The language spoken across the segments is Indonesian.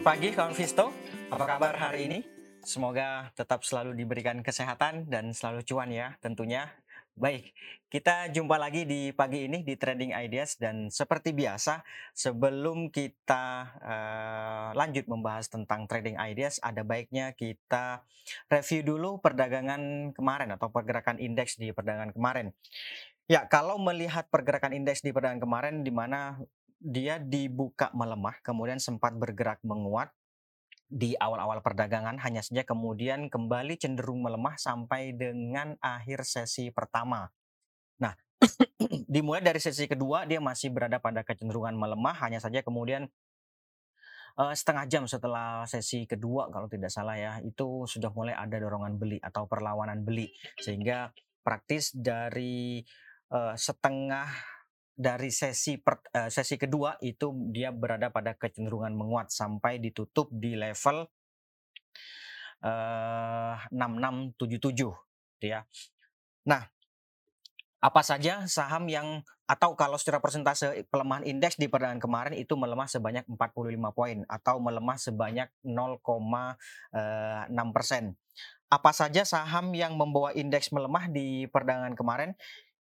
Selamat pagi kawan Visto, apa kabar hari ini? Semoga tetap selalu diberikan kesehatan dan selalu cuan ya tentunya. Baik, kita jumpa lagi di pagi ini di Trading Ideas dan seperti biasa sebelum kita uh, lanjut membahas tentang Trading Ideas ada baiknya kita review dulu perdagangan kemarin atau pergerakan indeks di perdagangan kemarin. Ya, kalau melihat pergerakan indeks di perdagangan kemarin di mana dia dibuka melemah, kemudian sempat bergerak menguat di awal-awal perdagangan, hanya saja kemudian kembali cenderung melemah sampai dengan akhir sesi pertama. Nah, dimulai dari sesi kedua dia masih berada pada kecenderungan melemah, hanya saja kemudian uh, setengah jam setelah sesi kedua kalau tidak salah ya itu sudah mulai ada dorongan beli atau perlawanan beli sehingga praktis dari uh, setengah dari sesi per, uh, sesi kedua itu dia berada pada kecenderungan menguat sampai ditutup di level uh, 6677 ya. Nah, apa saja saham yang atau kalau secara persentase pelemahan indeks di perdagangan kemarin itu melemah sebanyak 45 poin atau melemah sebanyak 0,6 eh, persen. Apa saja saham yang membawa indeks melemah di perdagangan kemarin?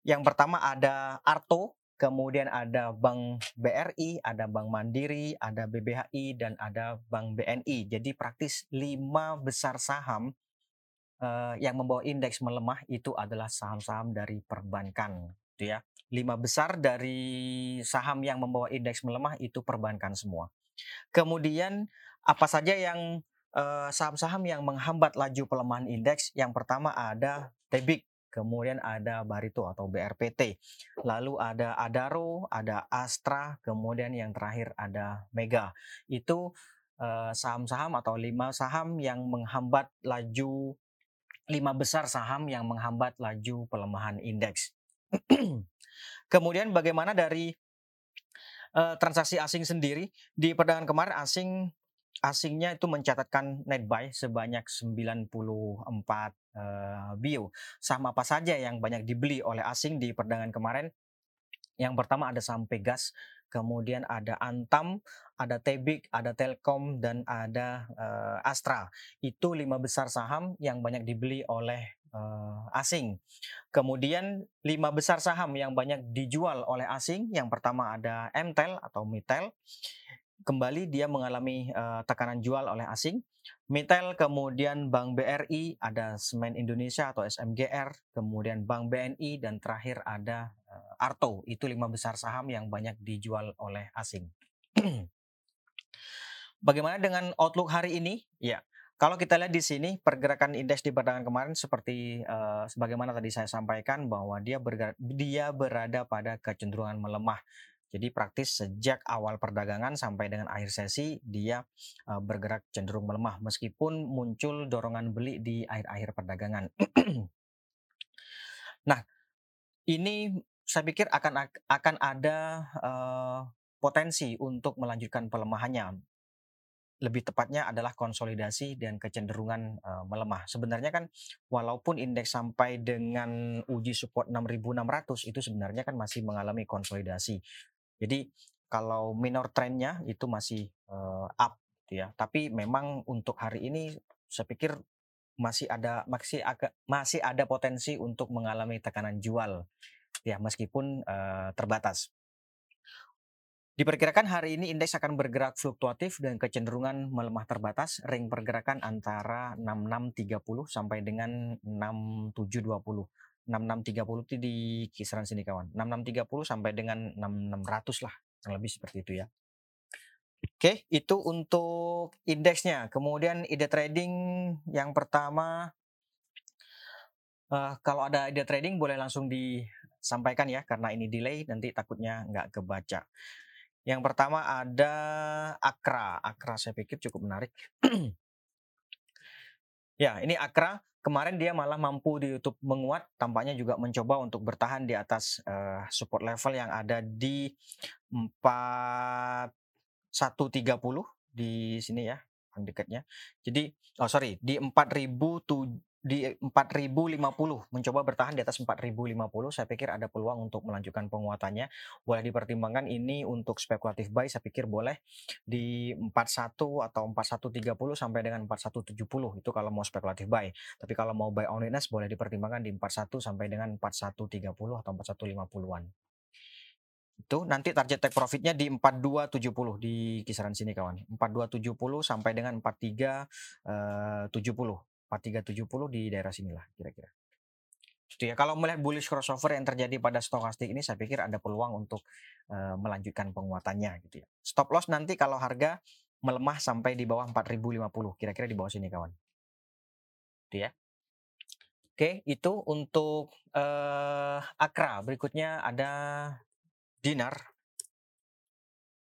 Yang pertama ada Arto kemudian ada Bank BRI, ada Bank Mandiri, ada BBHI, dan ada Bank BNI. Jadi praktis lima besar saham uh, yang membawa indeks melemah itu adalah saham-saham dari perbankan, gitu ya. Lima besar dari saham yang membawa indeks melemah itu perbankan semua. Kemudian apa saja yang eh, saham-saham uh, yang menghambat laju pelemahan indeks? Yang pertama ada Tebik kemudian ada Barito atau BRPT, lalu ada Adaro, ada Astra, kemudian yang terakhir ada Mega. Itu eh, saham-saham atau lima saham yang menghambat laju lima besar saham yang menghambat laju pelemahan indeks. kemudian bagaimana dari uh, transaksi asing sendiri di perdagangan kemarin asing asingnya itu mencatatkan net buy sebanyak 94 uh, bio. Saham apa saja yang banyak dibeli oleh asing di perdagangan kemarin? Yang pertama ada saham Pegas, kemudian ada Antam, ada Tebik, ada Telkom, dan ada uh, Astra. Itu lima besar saham yang banyak dibeli oleh uh, asing. Kemudian lima besar saham yang banyak dijual oleh asing. Yang pertama ada Mtel atau Mitel kembali dia mengalami uh, tekanan jual oleh asing. Mitel, kemudian Bank BRI, ada Semen Indonesia atau SMGR, kemudian Bank BNI, dan terakhir ada uh, Arto. Itu lima besar saham yang banyak dijual oleh asing. Bagaimana dengan outlook hari ini? Ya, kalau kita lihat di sini pergerakan indeks di perdagangan kemarin seperti uh, sebagaimana tadi saya sampaikan bahwa dia bergerak, dia berada pada kecenderungan melemah jadi praktis sejak awal perdagangan sampai dengan akhir sesi dia bergerak cenderung melemah meskipun muncul dorongan beli di akhir-akhir perdagangan. nah, ini saya pikir akan akan ada uh, potensi untuk melanjutkan pelemahannya. Lebih tepatnya adalah konsolidasi dan kecenderungan uh, melemah. Sebenarnya kan walaupun indeks sampai dengan uji support 6600 itu sebenarnya kan masih mengalami konsolidasi jadi kalau minor trendnya itu masih uh, up gitu ya. Tapi memang untuk hari ini saya pikir masih ada masih agak masih ada potensi untuk mengalami tekanan jual ya meskipun uh, terbatas. Diperkirakan hari ini indeks akan bergerak fluktuatif dan kecenderungan melemah terbatas, ring pergerakan antara 6630 sampai dengan 6720. 6630 itu di kisaran sini kawan. 6630 sampai dengan 6600 lah, kurang lebih seperti itu ya. Oke, itu untuk indeksnya. Kemudian ide trading yang pertama, uh, kalau ada ide trading boleh langsung disampaikan ya, karena ini delay nanti takutnya nggak kebaca. Yang pertama ada Akra. Akra saya pikir cukup menarik. ya, ini Akra kemarin dia malah mampu di YouTube menguat, tampaknya juga mencoba untuk bertahan di atas uh, support level yang ada di 4130 di sini ya, yang dekatnya. Jadi oh sorry, di 4000 di 4050 mencoba bertahan di atas 4050 saya pikir ada peluang untuk melanjutkan penguatannya. Boleh dipertimbangkan ini untuk spekulatif buy saya pikir boleh di 41 atau 4130 sampai dengan 4170 itu kalau mau spekulatif buy. Tapi kalau mau buy on witness boleh dipertimbangkan di 41 sampai dengan 4130 atau 4150-an itu nanti target take profitnya di 4270 di kisaran sini kawan. 4270 sampai dengan 4370 4370 di daerah sinilah kira-kira. Itu ya. Kalau melihat bullish crossover yang terjadi pada stokastik ini, saya pikir ada peluang untuk uh, melanjutkan penguatannya gitu ya. Stop loss nanti kalau harga melemah sampai di bawah 4050, kira-kira di bawah sini kawan. Itu ya. Oke, itu untuk uh, Akra. Berikutnya ada Dinar.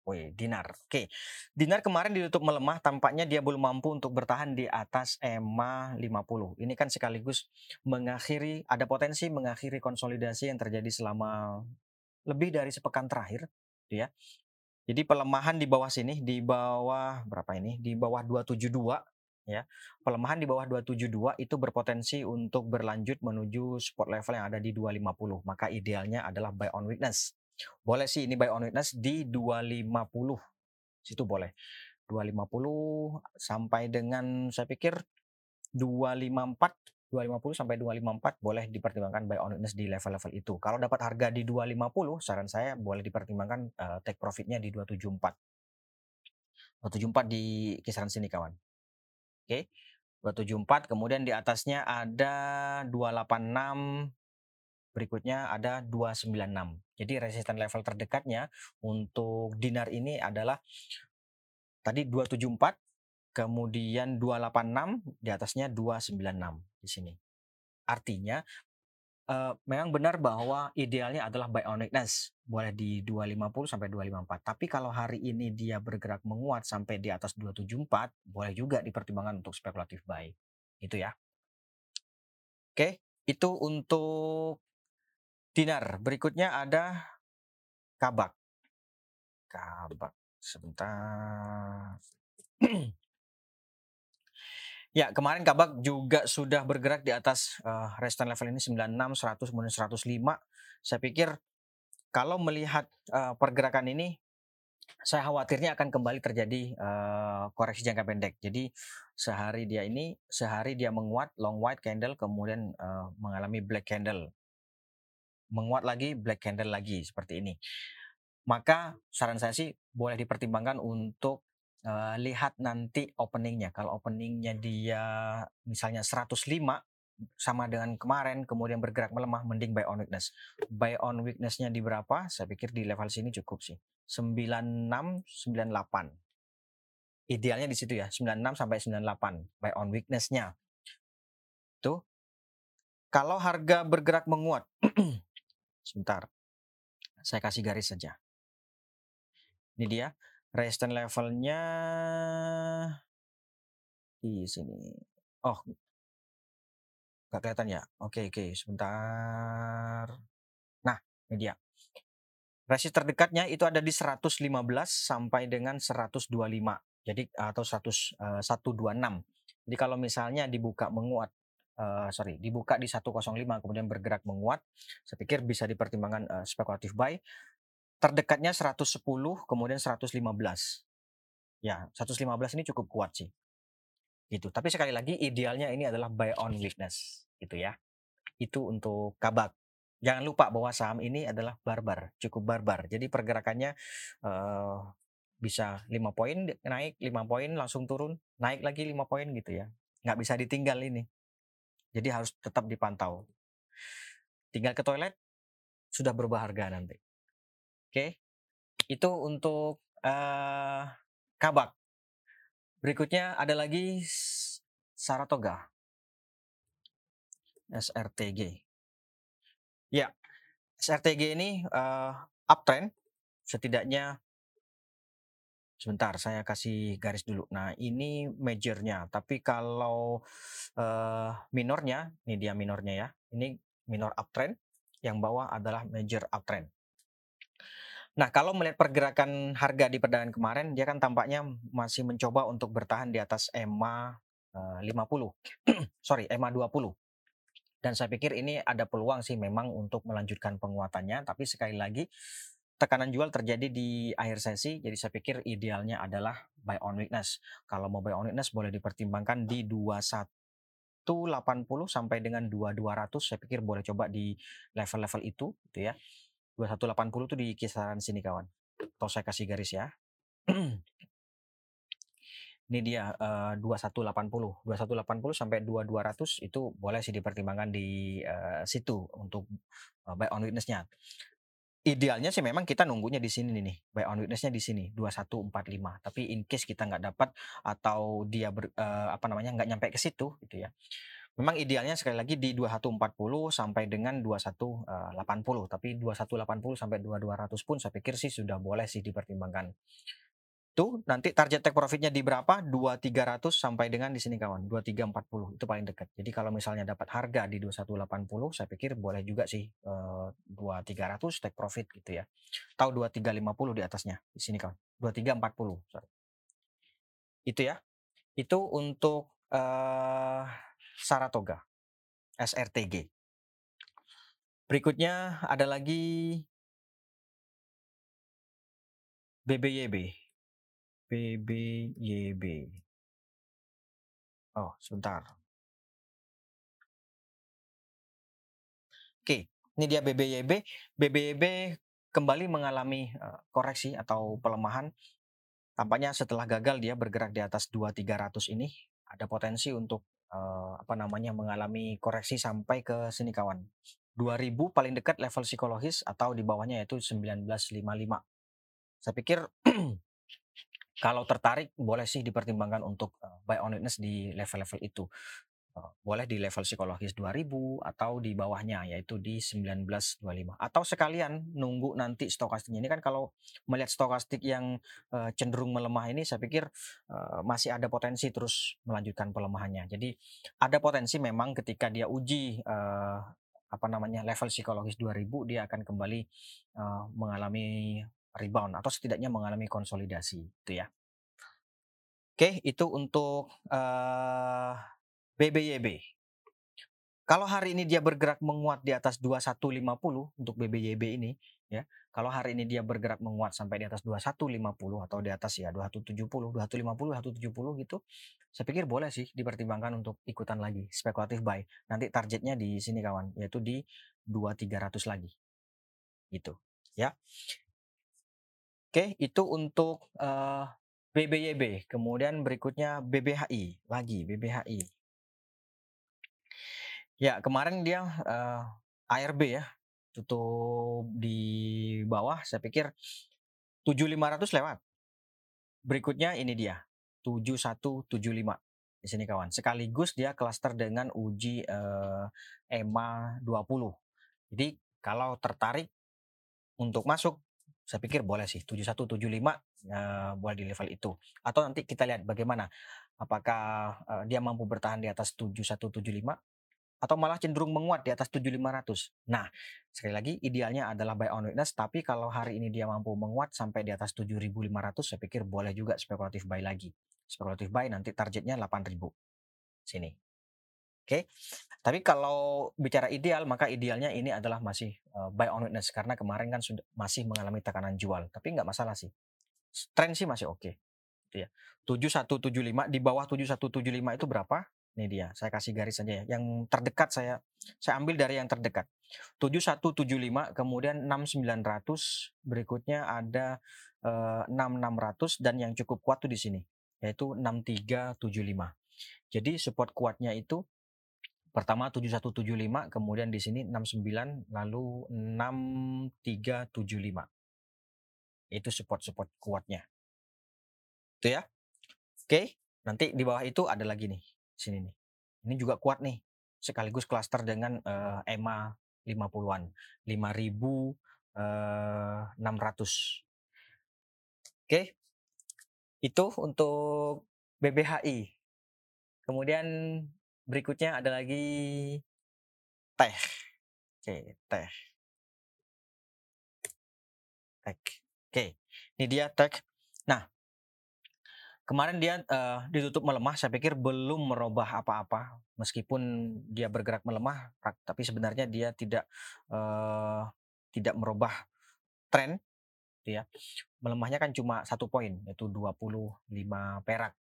Wih, Dinar. Oke. Dinar kemarin ditutup melemah, tampaknya dia belum mampu untuk bertahan di atas EMA 50. Ini kan sekaligus mengakhiri ada potensi mengakhiri konsolidasi yang terjadi selama lebih dari sepekan terakhir, gitu ya. Jadi pelemahan di bawah sini, di bawah berapa ini? Di bawah 272 ya. Pelemahan di bawah 272 itu berpotensi untuk berlanjut menuju support level yang ada di 250. Maka idealnya adalah buy on weakness boleh sih ini buy on witness di 250. Situ boleh. 250 sampai dengan saya pikir 254 250 sampai 254 boleh dipertimbangkan buy on witness di level-level itu. Kalau dapat harga di 250, saran saya boleh dipertimbangkan uh, take profitnya di 274. 274 di kisaran sini kawan. Oke. Okay. 274 kemudian di atasnya ada 286 berikutnya ada 296. Jadi resisten level terdekatnya untuk dinar ini adalah tadi 274, kemudian 286, di atasnya 296 di sini. Artinya uh, memang benar bahwa idealnya adalah buy on weakness, boleh di 250 sampai 254. Tapi kalau hari ini dia bergerak menguat sampai di atas 274, boleh juga dipertimbangkan untuk spekulatif buy. Itu ya. Oke, itu untuk dinar. Berikutnya ada kabak. Kabak. Sebentar. ya, kemarin kabak juga sudah bergerak di atas uh, resistance level ini 96, 100, kemudian 105. Saya pikir kalau melihat uh, pergerakan ini saya khawatirnya akan kembali terjadi uh, koreksi jangka pendek. Jadi sehari dia ini sehari dia menguat long white candle kemudian uh, mengalami black candle menguat lagi, black candle lagi seperti ini. Maka saran saya sih boleh dipertimbangkan untuk uh, lihat nanti openingnya. Kalau openingnya dia misalnya 105 sama dengan kemarin, kemudian bergerak melemah, mending buy on weakness. Buy on weaknessnya di berapa? Saya pikir di level sini cukup sih. 96, 98. Idealnya di situ ya, 96 sampai 98 buy on weaknessnya. Tuh. Kalau harga bergerak menguat, Sebentar. Saya kasih garis saja. Ini dia. Resistance levelnya di sini. Oh, nggak kelihatan ya? Oke, oke. Sebentar. Nah, ini dia. Resist terdekatnya itu ada di 115 sampai dengan 125. Jadi atau 100 uh, 126. Jadi kalau misalnya dibuka menguat uh, sorry dibuka di 105 kemudian bergerak menguat saya pikir bisa dipertimbangkan uh, spekulatif buy. Terdekatnya 110 kemudian 115 ya 115 ini cukup kuat sih. Gitu. Tapi sekali lagi idealnya ini adalah buy on weakness gitu ya. Itu untuk kabak jangan lupa bahwa saham ini adalah barbar cukup barbar. Jadi pergerakannya uh, bisa 5 poin naik 5 poin langsung turun naik lagi 5 poin gitu ya. Nggak bisa ditinggal ini jadi harus tetap dipantau. Tinggal ke toilet sudah berubah harga nanti. Oke, itu untuk uh, kabak. Berikutnya ada lagi Saratoga. SRTG. Ya, SRTG ini uh, uptrend setidaknya Sebentar, saya kasih garis dulu. Nah, ini majornya. Tapi kalau uh, minornya, ini dia minornya ya. Ini minor uptrend, yang bawah adalah major uptrend. Nah, kalau melihat pergerakan harga di perdagangan kemarin, dia kan tampaknya masih mencoba untuk bertahan di atas EMA uh, 50. Sorry, EMA 20. Dan saya pikir ini ada peluang sih memang untuk melanjutkan penguatannya, tapi sekali lagi tekanan jual terjadi di akhir sesi, jadi saya pikir idealnya adalah buy on weakness. Kalau mau buy on weakness boleh dipertimbangkan di 21 180 sampai dengan 2200 saya pikir boleh coba di level-level itu gitu ya. 2180 itu di kisaran sini kawan. Atau saya kasih garis ya. Ini dia uh, 2180. 2180 sampai 2200 itu boleh sih dipertimbangkan di uh, situ untuk uh, buy on witness-nya idealnya sih memang kita nunggunya di sini nih buy on witnessnya di sini 2145 tapi in case kita nggak dapat atau dia ber, uh, apa namanya nggak nyampe ke situ gitu ya. Memang idealnya sekali lagi di 2140 sampai dengan 2180 tapi 2180 sampai 2200 pun saya pikir sih sudah boleh sih dipertimbangkan itu nanti target take profitnya di berapa? 2300 sampai dengan di sini kawan, 2340 itu paling dekat. Jadi kalau misalnya dapat harga di 2180 saya pikir boleh juga sih eh, 2300 take profit gitu ya. Tahu 2350 di atasnya di sini kawan, 2340 sorry. Itu ya. Itu untuk eh, Saratoga SRTG. Berikutnya ada lagi BBYB. PBYB. Oh, sebentar. Oke, ini dia BBYB. BBYB kembali mengalami uh, koreksi atau pelemahan. Tampaknya setelah gagal dia bergerak di atas 2300 ini ada potensi untuk uh, apa namanya mengalami koreksi sampai ke sini kawan. 2000 paling dekat level psikologis atau di bawahnya yaitu 1955. Saya pikir kalau tertarik boleh sih dipertimbangkan untuk buy on witness di level-level itu. Boleh di level psikologis 2000 atau di bawahnya yaitu di 1925 atau sekalian nunggu nanti stokastiknya ini kan kalau melihat stokastik yang cenderung melemah ini saya pikir masih ada potensi terus melanjutkan pelemahannya. Jadi ada potensi memang ketika dia uji apa namanya level psikologis 2000 dia akan kembali uh, mengalami rebound atau setidaknya mengalami konsolidasi itu ya. Oke, itu untuk uh, BBYB. Kalau hari ini dia bergerak menguat di atas 2150 untuk BBYB ini ya. Kalau hari ini dia bergerak menguat sampai di atas 2150 atau di atas ya 2170, 2150, 170 gitu. Saya pikir boleh sih dipertimbangkan untuk ikutan lagi spekulatif buy. Nanti targetnya di sini kawan, yaitu di 2300 lagi. Gitu, ya. Oke, itu untuk uh, eh, BBYB. Kemudian berikutnya BBHI lagi BBHI. Ya kemarin dia uh, eh, ARB ya tutup di bawah. Saya pikir 7500 lewat. Berikutnya ini dia 7175 di sini kawan. Sekaligus dia klaster dengan uji uh, EMA 20. Jadi kalau tertarik untuk masuk saya pikir boleh sih 7175 uh, boleh di level itu. Atau nanti kita lihat bagaimana apakah uh, dia mampu bertahan di atas 7175 atau malah cenderung menguat di atas 7500. Nah, sekali lagi idealnya adalah buy on witness tapi kalau hari ini dia mampu menguat sampai di atas 7500 saya pikir boleh juga spekulatif buy lagi. Spekulatif buy nanti targetnya 8000. Sini. Oke. Tapi kalau bicara ideal, maka idealnya ini adalah masih uh, buy on witness karena kemarin kan sudah masih mengalami tekanan jual. Tapi nggak masalah sih. Tren sih masih oke. Okay. Gitu ya. 7175 di bawah 7175 itu berapa? Ini dia, saya kasih garis saja ya. Yang terdekat saya saya ambil dari yang terdekat. 7175 kemudian 6900 berikutnya ada uh, 6600 dan yang cukup kuat tuh di sini yaitu 6375. Jadi support kuatnya itu Pertama 7175, kemudian di sini 69, lalu 6375. Itu support-support kuatnya. Itu ya. Oke, nanti di bawah itu ada lagi nih, sini nih. Ini juga kuat nih, sekaligus klaster dengan uh, EMA 50-an, 5600. Oke. Itu untuk BBHI. Kemudian Berikutnya ada lagi teh. Oke, teh. Teh. Oke, ini dia teh. Nah, kemarin dia, eee, ditutup melemah saya pikir belum merubah apa-apa, meskipun dia bergerak melemah tapi sebenarnya dia tidak, eee, tidak merubah tren gitu ya. Melemahnya kan cuma 1 poin yaitu 25 perak.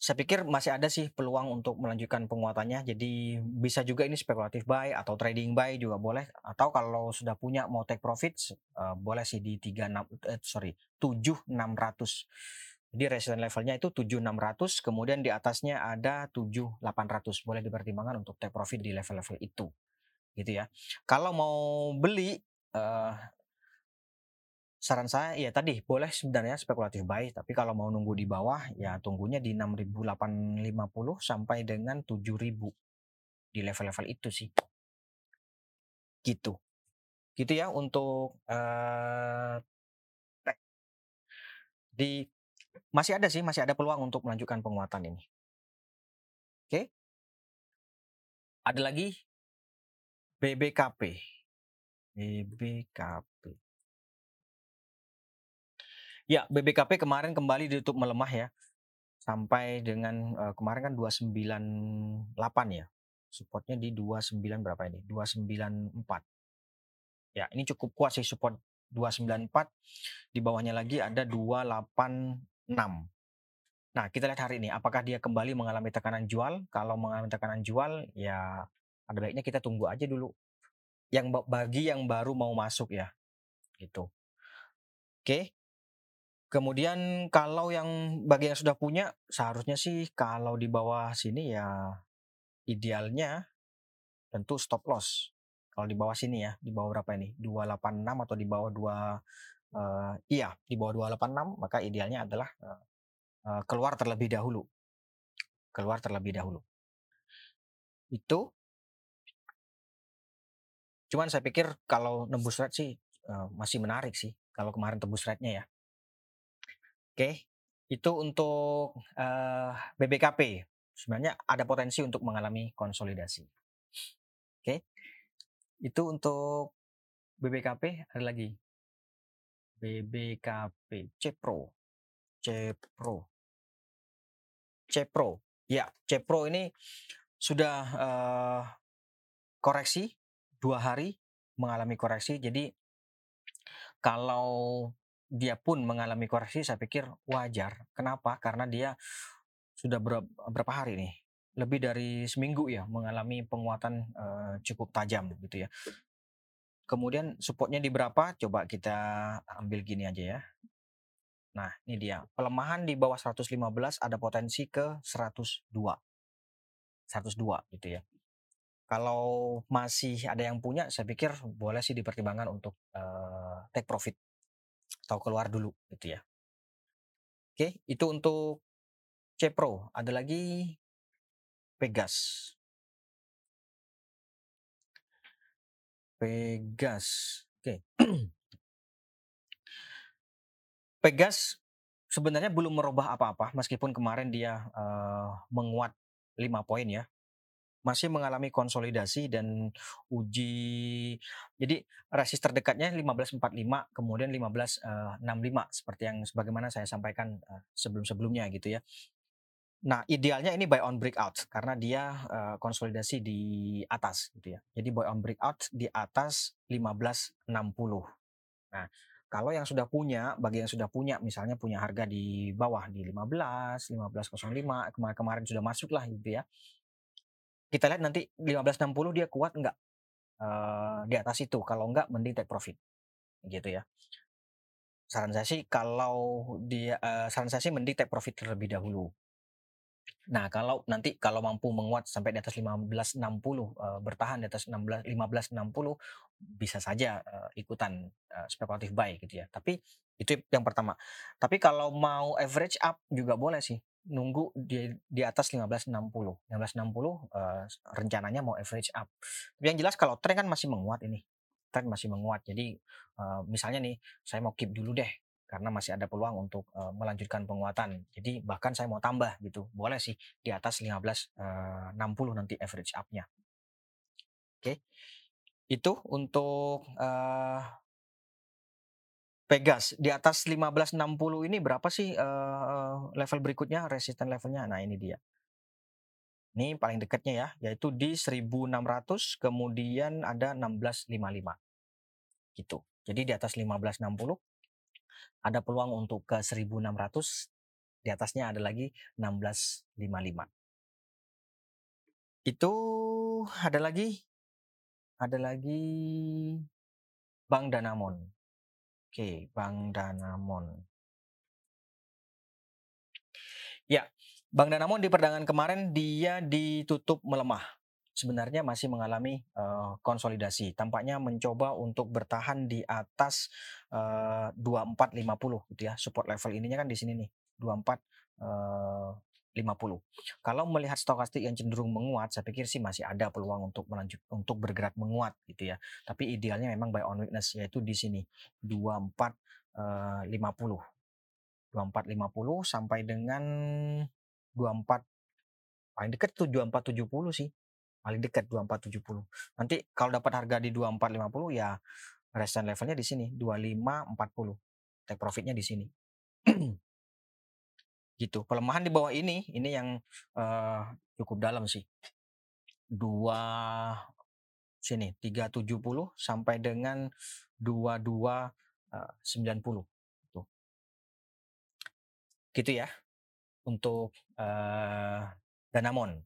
Saya pikir masih ada sih peluang untuk melanjutkan penguatannya, jadi bisa juga ini spekulatif buy atau trading buy juga boleh, atau kalau sudah punya mau take profits, eee, boleh sih di 36 eh sorry 7.600. Jadi resistance levelnya itu 7.600 kemudian di atasnya ada 7.800 boleh dipertimbangkan untuk take profit di level-level itu, gitu ya. Kalau mau beli, eee saran saya ya tadi boleh sebenarnya spekulatif buy, tapi kalau mau nunggu di bawah ya tunggunya di 6.850 sampai dengan 7.000. Di level-level itu sih. Gitu. Gitu ya untuk, tek. Di masih ada sih, masih ada peluang untuk melanjutkan penguatan ini. Oke. Ada lagi BBKP. BBKP. Ya, BBKP kemarin kembali ditutup melemah ya, sampai dengan, eee, kemarin kan 298 ya, support-nya di 29 berapa ini, 294. Ya, ini cukup kuat sih support 294, di bawahnya lagi ada 286. Nah, kita lihat hari ini, apakah dia kembali mengalami tekanan jual? Kalau mengalami tekanan jual, ya ada baiknya kita tunggu aja dulu. Yang ba bagi yang baru mau masuk ya, gitu. Oke. Kemudian kalau yang bagi yang sudah punya, seharusnya sih kalau di bawah sini ya idealnya tentu stop loss. Kalau di bawah sini ya, di bawah berapa ini, 286 atau di bawah dua eee, iya di bawah 286 maka idealnya adalah, eee eee, keluar terlebih dahulu. Keluar terlebih dahulu. Itu. Cuman saya pikir kalau nembus red sih, eee, masih menarik sih, kalau kemarin tembus red-nya ya. Oke, itu untuk, eee, BBKP. Sebenarnya ada potensi untuk mengalami konsolidasi. Oke. Itu untuk BBKP, ada lagi. BBKP, Cepro Cepro. Cepro, ya Cepro ini sudah, eee, koreksi 2 hari mengalami koreksi, jadi kalau dia pun mengalami koreksi saya pikir wajar. Kenapa? Karena dia sudah berap berapa hari nih, lebih dari seminggu ya mengalami penguatan, eee, cukup tajam gitu ya. Kemudian support-nya di berapa? Coba kita ambil gini aja ya. Nah, ini dia, pelemahan di bawah 115 ada potensi ke 102. 102 gitu ya. Kalau masih ada yang punya, saya pikir boleh sih dipertimbangkan untuk, eee, take profit atau keluar dulu gitu ya. Oke, itu untuk Cepro, ada lagi Pegas. Pegas, oke. Pegas sebenarnya belum merubah apa-apa meskipun kemarin dia, eee, menguat 5 poin ya. Masih mengalami konsolidasi dan uji jadi resist terdekatnya 15.45 kemudian 15, eee, 65 seperti yang sebagaimana saya sampaikan, eee, sebelum-sebelumnya gitu ya. Nah, idealnya ini buy on breakout karena dia, eee, konsolidasi di atas gitu ya. Jadi buy on breakout di atas 15.60. Nah, kalau yang sudah punya, bagi yang sudah punya misalnya punya harga di bawah di 15, 15.05 kemarin-kemarin sudah masuk lah gitu ya. Kita lihat nanti 15.60 dia kuat enggak, eee, di atas itu, kalau enggak mending take profit, gitu ya. Saran saya sih kalau dia eee, saran saya sih mending take profit terlebih dahulu. Nah, kalau nanti kalau mampu menguat sampai di atas 15.60, eee, bertahan di atas 16 15.60 bisa saja, eee, ikutan, eee, spekulatif buy gitu ya. Tapi itu yang pertama. Tapi kalau mau average up juga boleh sih, nunggu di di atas 15.60. 15.60, eee, rencananya mau average up. Yang jelas kalau tren kan masih menguat ini, tren masih menguat. Jadi, eee, misalnya nih saya mau keep dulu deh karena masih ada peluang untuk, eee, melanjutkan penguatan. Jadi bahkan saya mau tambah gitu, boleh sih di atas 15, eee, 60 nanti average up-nya. Oke, itu untuk, eee Pegas di atas 1560 ini berapa sih uh, level berikutnya resisten levelnya? Nah ini dia. Ini paling dekatnya ya, yaitu di 1600 kemudian ada 1655. Gitu. Jadi di atas 1560 ada peluang untuk ke 1600 di atasnya ada lagi 1655. Itu ada lagi ada lagi Bank Danamon. Oke, Bank Danamon. Ya, Bank Danamon di perdagangan kemarin dia ditutup melemah. Sebenarnya masih mengalami uh, konsolidasi. Tampaknya mencoba untuk bertahan di atas uh, 2450 gitu ya. Support level ininya kan di sini nih, 24 uh, 50. Kalau melihat stokastik yang cenderung menguat, saya pikir sih masih ada peluang untuk melanjut untuk bergerak menguat gitu ya. Tapi idealnya memang buy on weakness yaitu di sini 24 50. 2450 sampai dengan 24 paling dekat tuh 2470 sih. Paling dekat 2470. Nanti kalau dapat harga di 2450 ya resistance levelnya di sini 2540. Take profitnya di sini. gitu. Pelemahan di bawah ini, ini yang uh, cukup dalam sih. Dua sini 370 sampai dengan 2290 gitu. Gitu ya untuk uh, Danamon.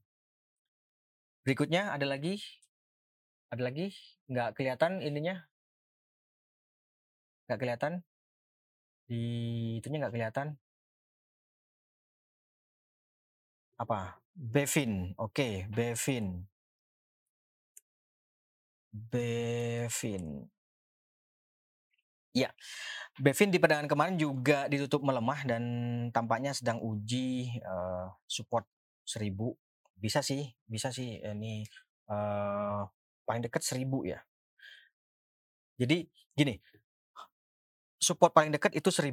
Berikutnya ada lagi ada lagi nggak kelihatan ininya nggak kelihatan di itunya nggak kelihatan Apa? Bevin. Oke, Bevin. Bevin. Ya, Bevin di perdagangan kemarin juga ditutup melemah dan tampaknya sedang uji uh, support 1000. Bisa sih, bisa sih ini uh, paling dekat 1000 ya. Jadi gini, support paling dekat itu 1000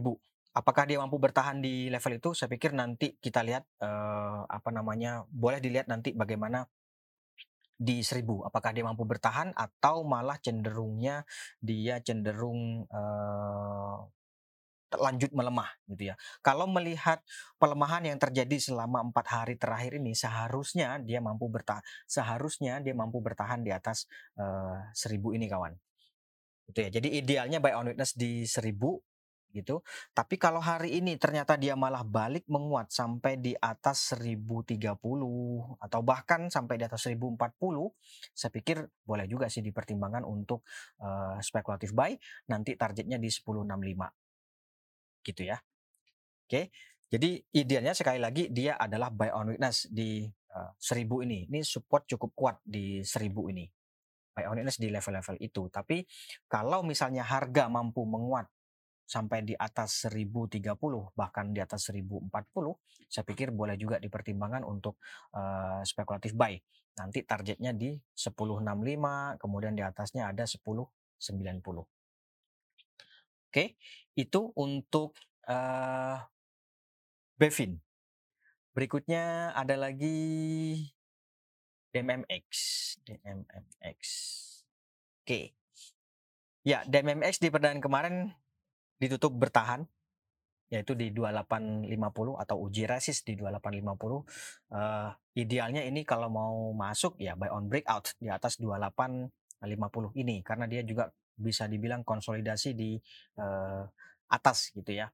apakah dia mampu bertahan di level itu? Saya pikir nanti kita lihat uh, apa namanya, boleh dilihat nanti bagaimana di seribu. Apakah dia mampu bertahan atau malah cenderungnya dia cenderung uh, lanjut melemah gitu ya. Kalau melihat pelemahan yang terjadi selama empat hari terakhir ini, seharusnya dia mampu bertahan, seharusnya dia mampu bertahan di atas uh, seribu ini kawan. Gitu ya. Jadi idealnya buy on witness di seribu gitu. Tapi kalau hari ini ternyata dia malah balik menguat sampai di atas 1030 atau bahkan sampai di atas 1040, saya pikir boleh juga sih dipertimbangkan untuk uh, spekulatif buy. Nanti targetnya di 1065. Gitu ya. Oke. Jadi idealnya sekali lagi dia adalah buy on weakness di uh, eh, 1000 ini. Ini support cukup kuat di 1000 ini buy on weakness di level-level itu. Tapi kalau misalnya harga mampu menguat sampai di atas 1030 bahkan di atas 1040 saya pikir boleh juga dipertimbangkan untuk uh, spekulatif buy. Nanti targetnya di 1065 kemudian di atasnya ada 1090 oke itu untuk uh, Bevin. Berikutnya ada lagi DMMX DMMX oke. Ya DMMX di perdagangan kemarin ditutup bertahan yaitu di 2850 atau uji resist di 2850 uh, eh, idealnya ini kalau mau masuk ya buy on breakout di atas 2850 ini karena dia juga bisa dibilang konsolidasi di uh, atas gitu ya.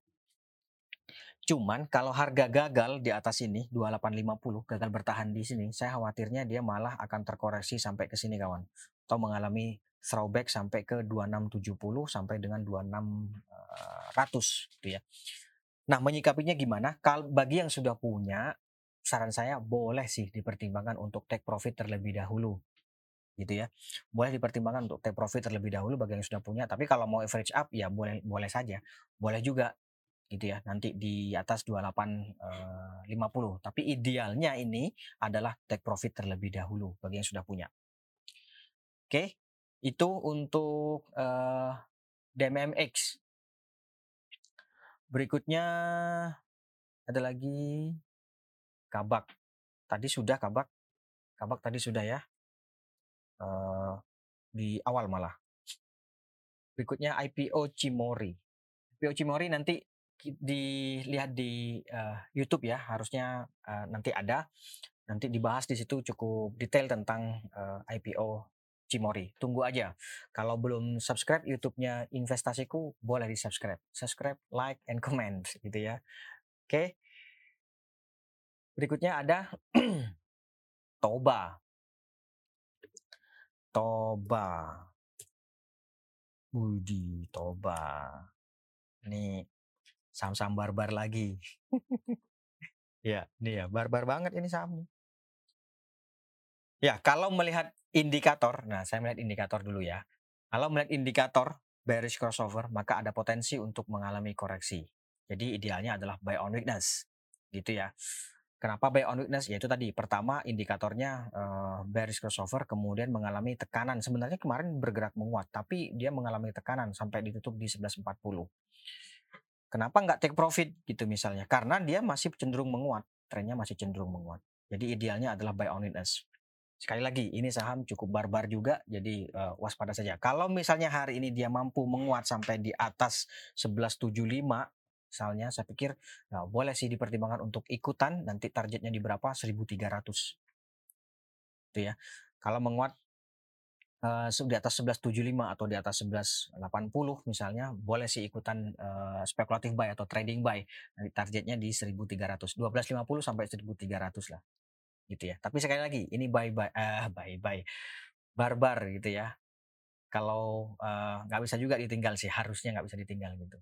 Cuman kalau harga gagal di atas ini 2850 gagal bertahan di sini saya khawatirnya dia malah akan terkoreksi sampai ke sini kawan atau mengalami throwback sampai ke 2670 sampai dengan 2600 gitu ya. Nah, menyikapinya gimana? Kalau bagi yang sudah punya, saran saya boleh sih dipertimbangkan untuk take profit terlebih dahulu. Gitu ya. Boleh dipertimbangkan untuk take profit terlebih dahulu bagi yang sudah punya, tapi kalau mau average up ya boleh boleh saja. Boleh juga gitu ya. Nanti di atas 2850. Eh, tapi idealnya ini adalah take profit terlebih dahulu bagi yang sudah punya. Oke, itu untuk uh, DMMX. Berikutnya ada lagi kabak. Tadi sudah kabak. Kabak tadi sudah ya. Uh, di awal malah. Berikutnya IPO Cimori. IPO Cimori nanti dilihat di uh, YouTube ya, harusnya uh, nanti ada. Nanti dibahas di situ cukup detail tentang uh, IPO Cimori. Tunggu aja. Kalau belum subscribe YouTube-nya Investasiku, boleh di subscribe. Subscribe, like, and comment gitu ya. Oke. Berikutnya ada Toba. Toba. Budi, Toba. Ini saham-saham barbar lagi. ya, ini ya barbar banget ini saham. Ya, kalau melihat indikator, nah saya melihat indikator dulu ya. Kalau melihat indikator bearish crossover, maka ada potensi untuk mengalami koreksi. Jadi idealnya adalah buy on weakness, gitu ya. Kenapa buy on weakness? Yaitu tadi pertama indikatornya uh, bearish crossover kemudian mengalami tekanan. Sebenarnya kemarin bergerak menguat tapi dia mengalami tekanan sampai ditutup di 1140. Kenapa nggak take profit gitu misalnya? Karena dia masih cenderung menguat, trennya masih cenderung menguat. Jadi idealnya adalah buy on weakness. Sekali lagi, ini saham cukup barbar juga, jadi uh, waspada saja. Kalau misalnya hari ini dia mampu menguat sampai di atas 1175, misalnya saya pikir ya, boleh sih dipertimbangkan untuk ikutan nanti targetnya di berapa? 1300 itu ya. Kalau menguat uh, di atas 1175 atau di atas 1180 misalnya boleh sih ikutan uh, spekulatif buy atau trading buy. Nanti targetnya di 1300 1250 sampai 1300 lah gitu ya tapi sekali lagi ini buy buy uh, buy buy barbar gitu ya kalau nggak uh, bisa juga ditinggal sih harusnya nggak bisa ditinggal gitu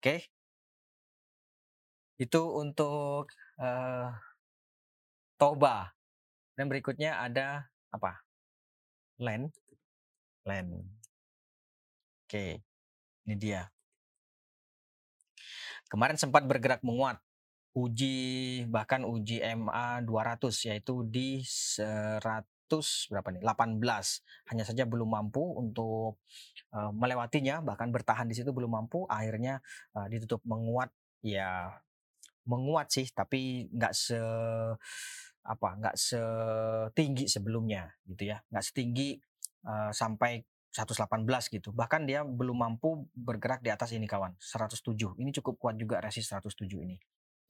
Oke. Itu untuk uh, Toba. Dan berikutnya ada apa? Land. Land. Oke. Ini dia. Kemarin sempat bergerak menguat. Uji bahkan uji MA 200 yaitu di 100 berapa nih 18 hanya saja belum mampu untuk uh, melewatinya bahkan bertahan di situ belum mampu. Akhirnya uh, ditutup menguat. Ya menguat sih tapi nggak se apa nggak setinggi sebelumnya gitu ya. Nggak setinggi uh, sampai 118 gitu. Bahkan dia belum mampu bergerak di atas ini kawan 107 ini cukup kuat juga resist 107 ini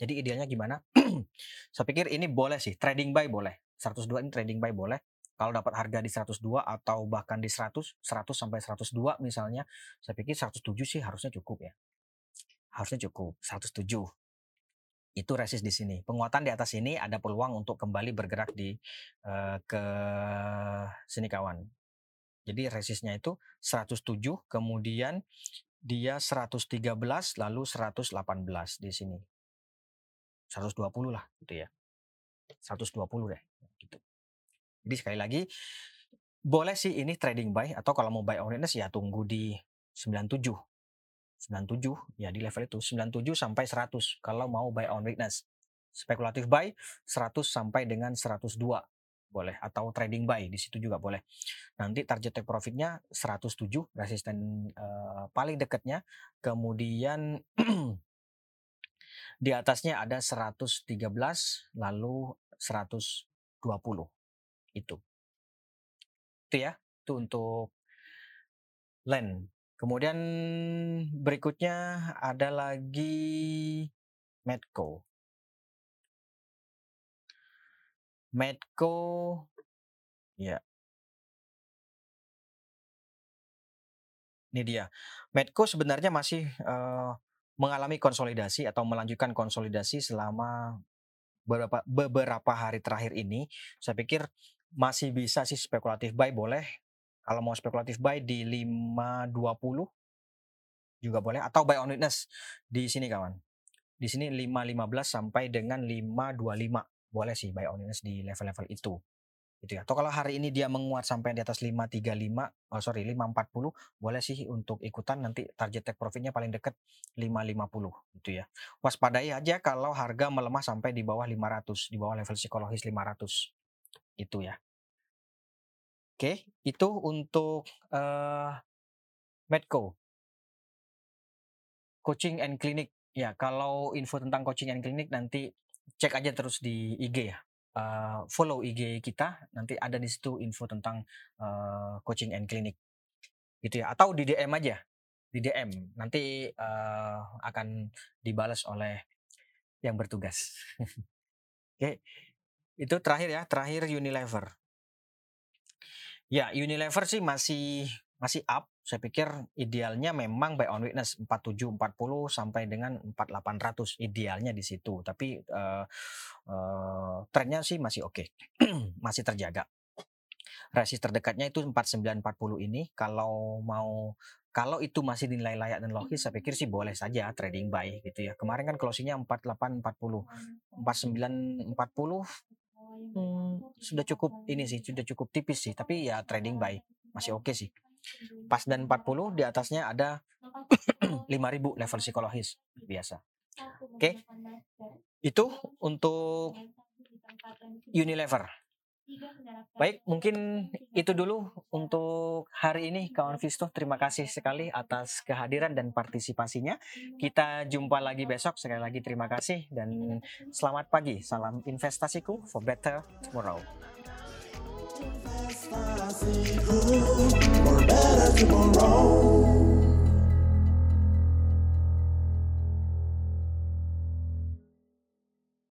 jadi idealnya gimana saya pikir ini boleh sih trading buy boleh 102 ini trading buy boleh kalau dapat harga di 102 atau bahkan di 100, 100 sampai 102 misalnya, saya pikir 107 sih harusnya cukup ya. Harusnya cukup 107. Itu resist di sini. Penguatan di atas ini ada peluang untuk kembali bergerak di uh, ke sini kawan. Jadi resistnya itu 107, kemudian dia 113 lalu 118 di sini. 120 lah gitu ya. 120 deh. Jadi sekali lagi boleh sih ini trading buy atau kalau mau buy on weakness ya tunggu di 97. 97 ya di level itu 97 sampai 100 kalau mau buy on weakness. Spekulatif buy 100 sampai dengan 102 boleh atau trading buy di situ juga boleh. Nanti target take profitnya 107 resisten uh, paling dekatnya. Kemudian di atasnya ada 113 lalu 120 itu. Itu ya, itu untuk land. Kemudian berikutnya ada lagi Medco. Medco ya. Ini dia. Medco sebenarnya masih uh, mengalami konsolidasi atau melanjutkan konsolidasi selama beberapa beberapa hari terakhir ini. Saya pikir masih bisa sih spekulatif buy boleh. Kalau mau spekulatif buy di 520 juga boleh atau buy on witness di sini kawan. Di sini 515 sampai dengan 525 boleh sih buy on witness di level-level itu. Gitu ya. Atau kalau hari ini dia menguat sampai di atas 535, oh sorry 540, boleh sih untuk ikutan nanti target take profitnya paling dekat 550 gitu ya. Waspadai aja kalau harga melemah sampai di bawah 500, di bawah level psikologis 500 itu ya. Oke, itu untuk uh, Medco. Coaching and Clinic. Ya, kalau info tentang coaching and clinic nanti cek aja terus di IG ya. Uh, follow IG kita, nanti ada di situ info tentang uh, coaching and clinic. Gitu ya. Atau di DM aja. di DM. Nanti uh, akan dibalas oleh yang bertugas. Oke. Itu terakhir ya, terakhir Unilever. Ya, Unilever sih masih masih up. Saya pikir idealnya memang buy on witness 4740 sampai dengan 4800 idealnya di situ. Tapi uh, uh, trennya sih masih oke. Okay. masih terjaga. Resist terdekatnya itu 4940 ini kalau mau kalau itu masih dinilai layak dan logis, saya pikir sih boleh saja trading buy gitu ya. Kemarin kan closingnya 4840, 4940 hmm, sudah cukup ini sih, sudah cukup tipis sih. Tapi ya trading buy masih oke okay sih. Pas dan 40 di atasnya ada 5000 level psikologis biasa. Oke. Okay. Itu untuk Unilever. Baik, mungkin itu dulu untuk hari ini kawan Visto. Terima kasih sekali atas kehadiran dan partisipasinya. Kita jumpa lagi besok. Sekali lagi terima kasih dan selamat pagi. Salam investasiku for better tomorrow. Or better tomorrow.